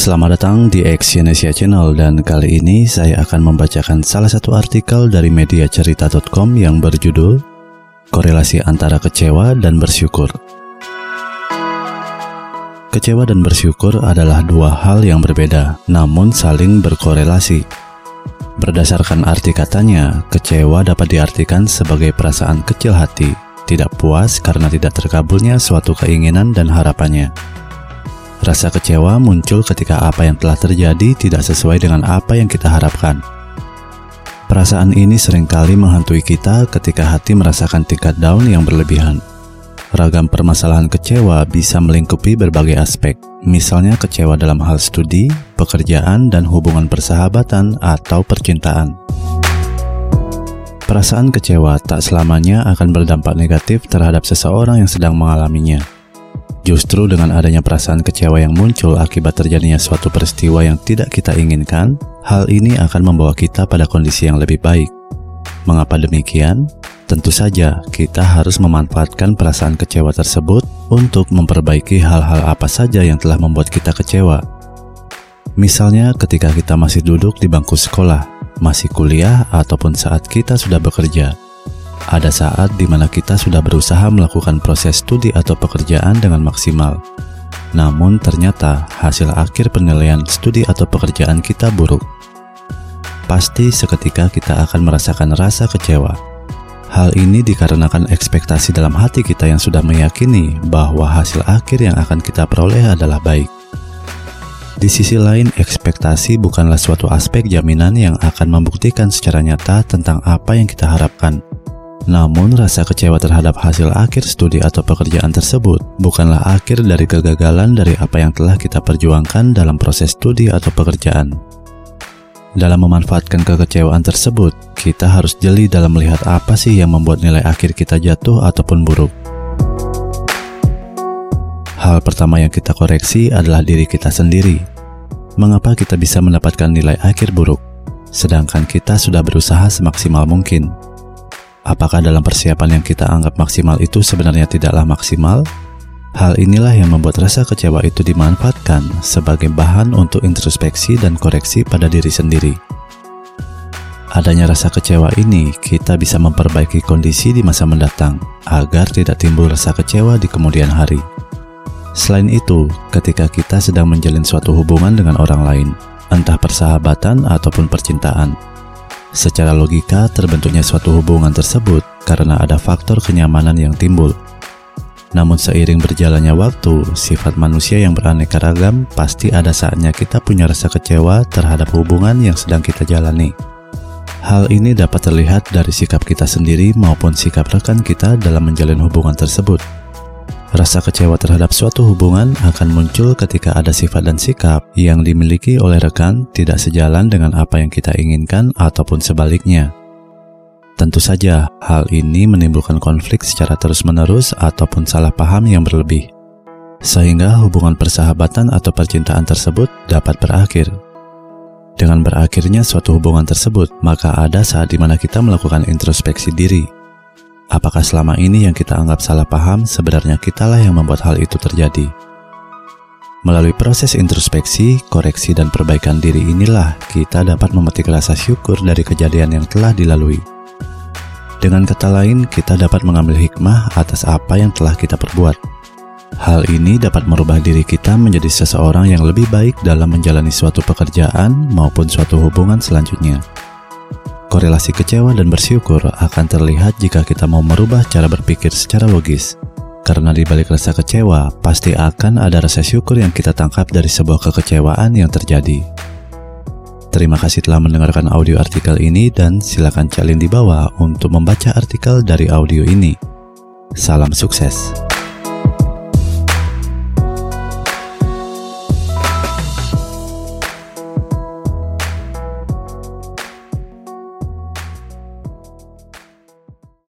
Selamat datang di Exyonesia Channel dan kali ini saya akan membacakan salah satu artikel dari media cerita.com yang berjudul Korelasi antara kecewa dan bersyukur. Kecewa dan bersyukur adalah dua hal yang berbeda, namun saling berkorelasi. Berdasarkan arti katanya, kecewa dapat diartikan sebagai perasaan kecil hati, tidak puas karena tidak terkabulnya suatu keinginan dan harapannya. Rasa kecewa muncul ketika apa yang telah terjadi tidak sesuai dengan apa yang kita harapkan. Perasaan ini sering kali menghantui kita ketika hati merasakan tingkat down yang berlebihan. Ragam permasalahan kecewa bisa melingkupi berbagai aspek, misalnya kecewa dalam hal studi, pekerjaan, dan hubungan persahabatan atau percintaan. Perasaan kecewa tak selamanya akan berdampak negatif terhadap seseorang yang sedang mengalaminya. Justru dengan adanya perasaan kecewa yang muncul akibat terjadinya suatu peristiwa yang tidak kita inginkan, hal ini akan membawa kita pada kondisi yang lebih baik. Mengapa demikian? Tentu saja kita harus memanfaatkan perasaan kecewa tersebut untuk memperbaiki hal-hal apa saja yang telah membuat kita kecewa. Misalnya ketika kita masih duduk di bangku sekolah, masih kuliah, ataupun saat kita sudah bekerja. Ada saat di mana kita sudah berusaha melakukan proses studi atau pekerjaan dengan maksimal. Namun ternyata hasil akhir penilaian studi atau pekerjaan kita buruk. Pasti seketika kita akan merasakan rasa kecewa. Hal ini dikarenakan ekspektasi dalam hati kita yang sudah meyakini bahwa hasil akhir yang akan kita peroleh adalah baik. Di sisi lain, ekspektasi bukanlah suatu aspek jaminan yang akan membuktikan secara nyata tentang apa yang kita harapkan. Namun, rasa kecewa terhadap hasil akhir studi atau pekerjaan tersebut bukanlah akhir dari kegagalan dari apa yang telah kita perjuangkan dalam proses studi atau pekerjaan. Dalam memanfaatkan kekecewaan tersebut, kita harus jeli dalam melihat apa sih yang membuat nilai akhir kita jatuh ataupun buruk. Hal pertama yang kita koreksi adalah diri kita sendiri. Mengapa kita bisa mendapatkan nilai akhir buruk, sedangkan kita sudah berusaha semaksimal mungkin? Apakah dalam persiapan yang kita anggap maksimal itu sebenarnya tidaklah maksimal? Hal inilah yang membuat rasa kecewa itu dimanfaatkan sebagai bahan untuk introspeksi dan koreksi pada diri sendiri. Adanya rasa kecewa ini, kita bisa memperbaiki kondisi di masa mendatang agar tidak timbul rasa kecewa di kemudian hari. Selain itu, ketika kita sedang menjalin suatu hubungan dengan orang lain, entah persahabatan ataupun percintaan, Secara logika, terbentuknya suatu hubungan tersebut karena ada faktor kenyamanan yang timbul. Namun seiring berjalannya waktu, sifat manusia yang beraneka ragam pasti ada saatnya kita punya rasa kecewa terhadap hubungan yang sedang kita jalani. Hal ini dapat terlihat dari sikap kita sendiri maupun sikap rekan kita dalam menjalin hubungan tersebut. Rasa kecewa terhadap suatu hubungan akan muncul ketika ada sifat dan sikap yang dimiliki oleh rekan tidak sejalan dengan apa yang kita inginkan ataupun sebaliknya. Tentu saja, hal ini menimbulkan konflik secara terus-menerus ataupun salah paham yang berlebih, sehingga hubungan persahabatan atau percintaan tersebut dapat berakhir. Dengan berakhirnya suatu hubungan tersebut, maka ada saat di mana kita melakukan introspeksi diri Apakah selama ini yang kita anggap salah paham sebenarnya kitalah yang membuat hal itu terjadi? Melalui proses introspeksi, koreksi, dan perbaikan diri inilah kita dapat memetik rasa syukur dari kejadian yang telah dilalui. Dengan kata lain, kita dapat mengambil hikmah atas apa yang telah kita perbuat. Hal ini dapat merubah diri kita menjadi seseorang yang lebih baik dalam menjalani suatu pekerjaan maupun suatu hubungan selanjutnya. Korelasi kecewa dan bersyukur akan terlihat jika kita mau merubah cara berpikir secara logis. Karena di balik rasa kecewa, pasti akan ada rasa syukur yang kita tangkap dari sebuah kekecewaan yang terjadi. Terima kasih telah mendengarkan audio artikel ini dan silakan cek link di bawah untuk membaca artikel dari audio ini. Salam sukses.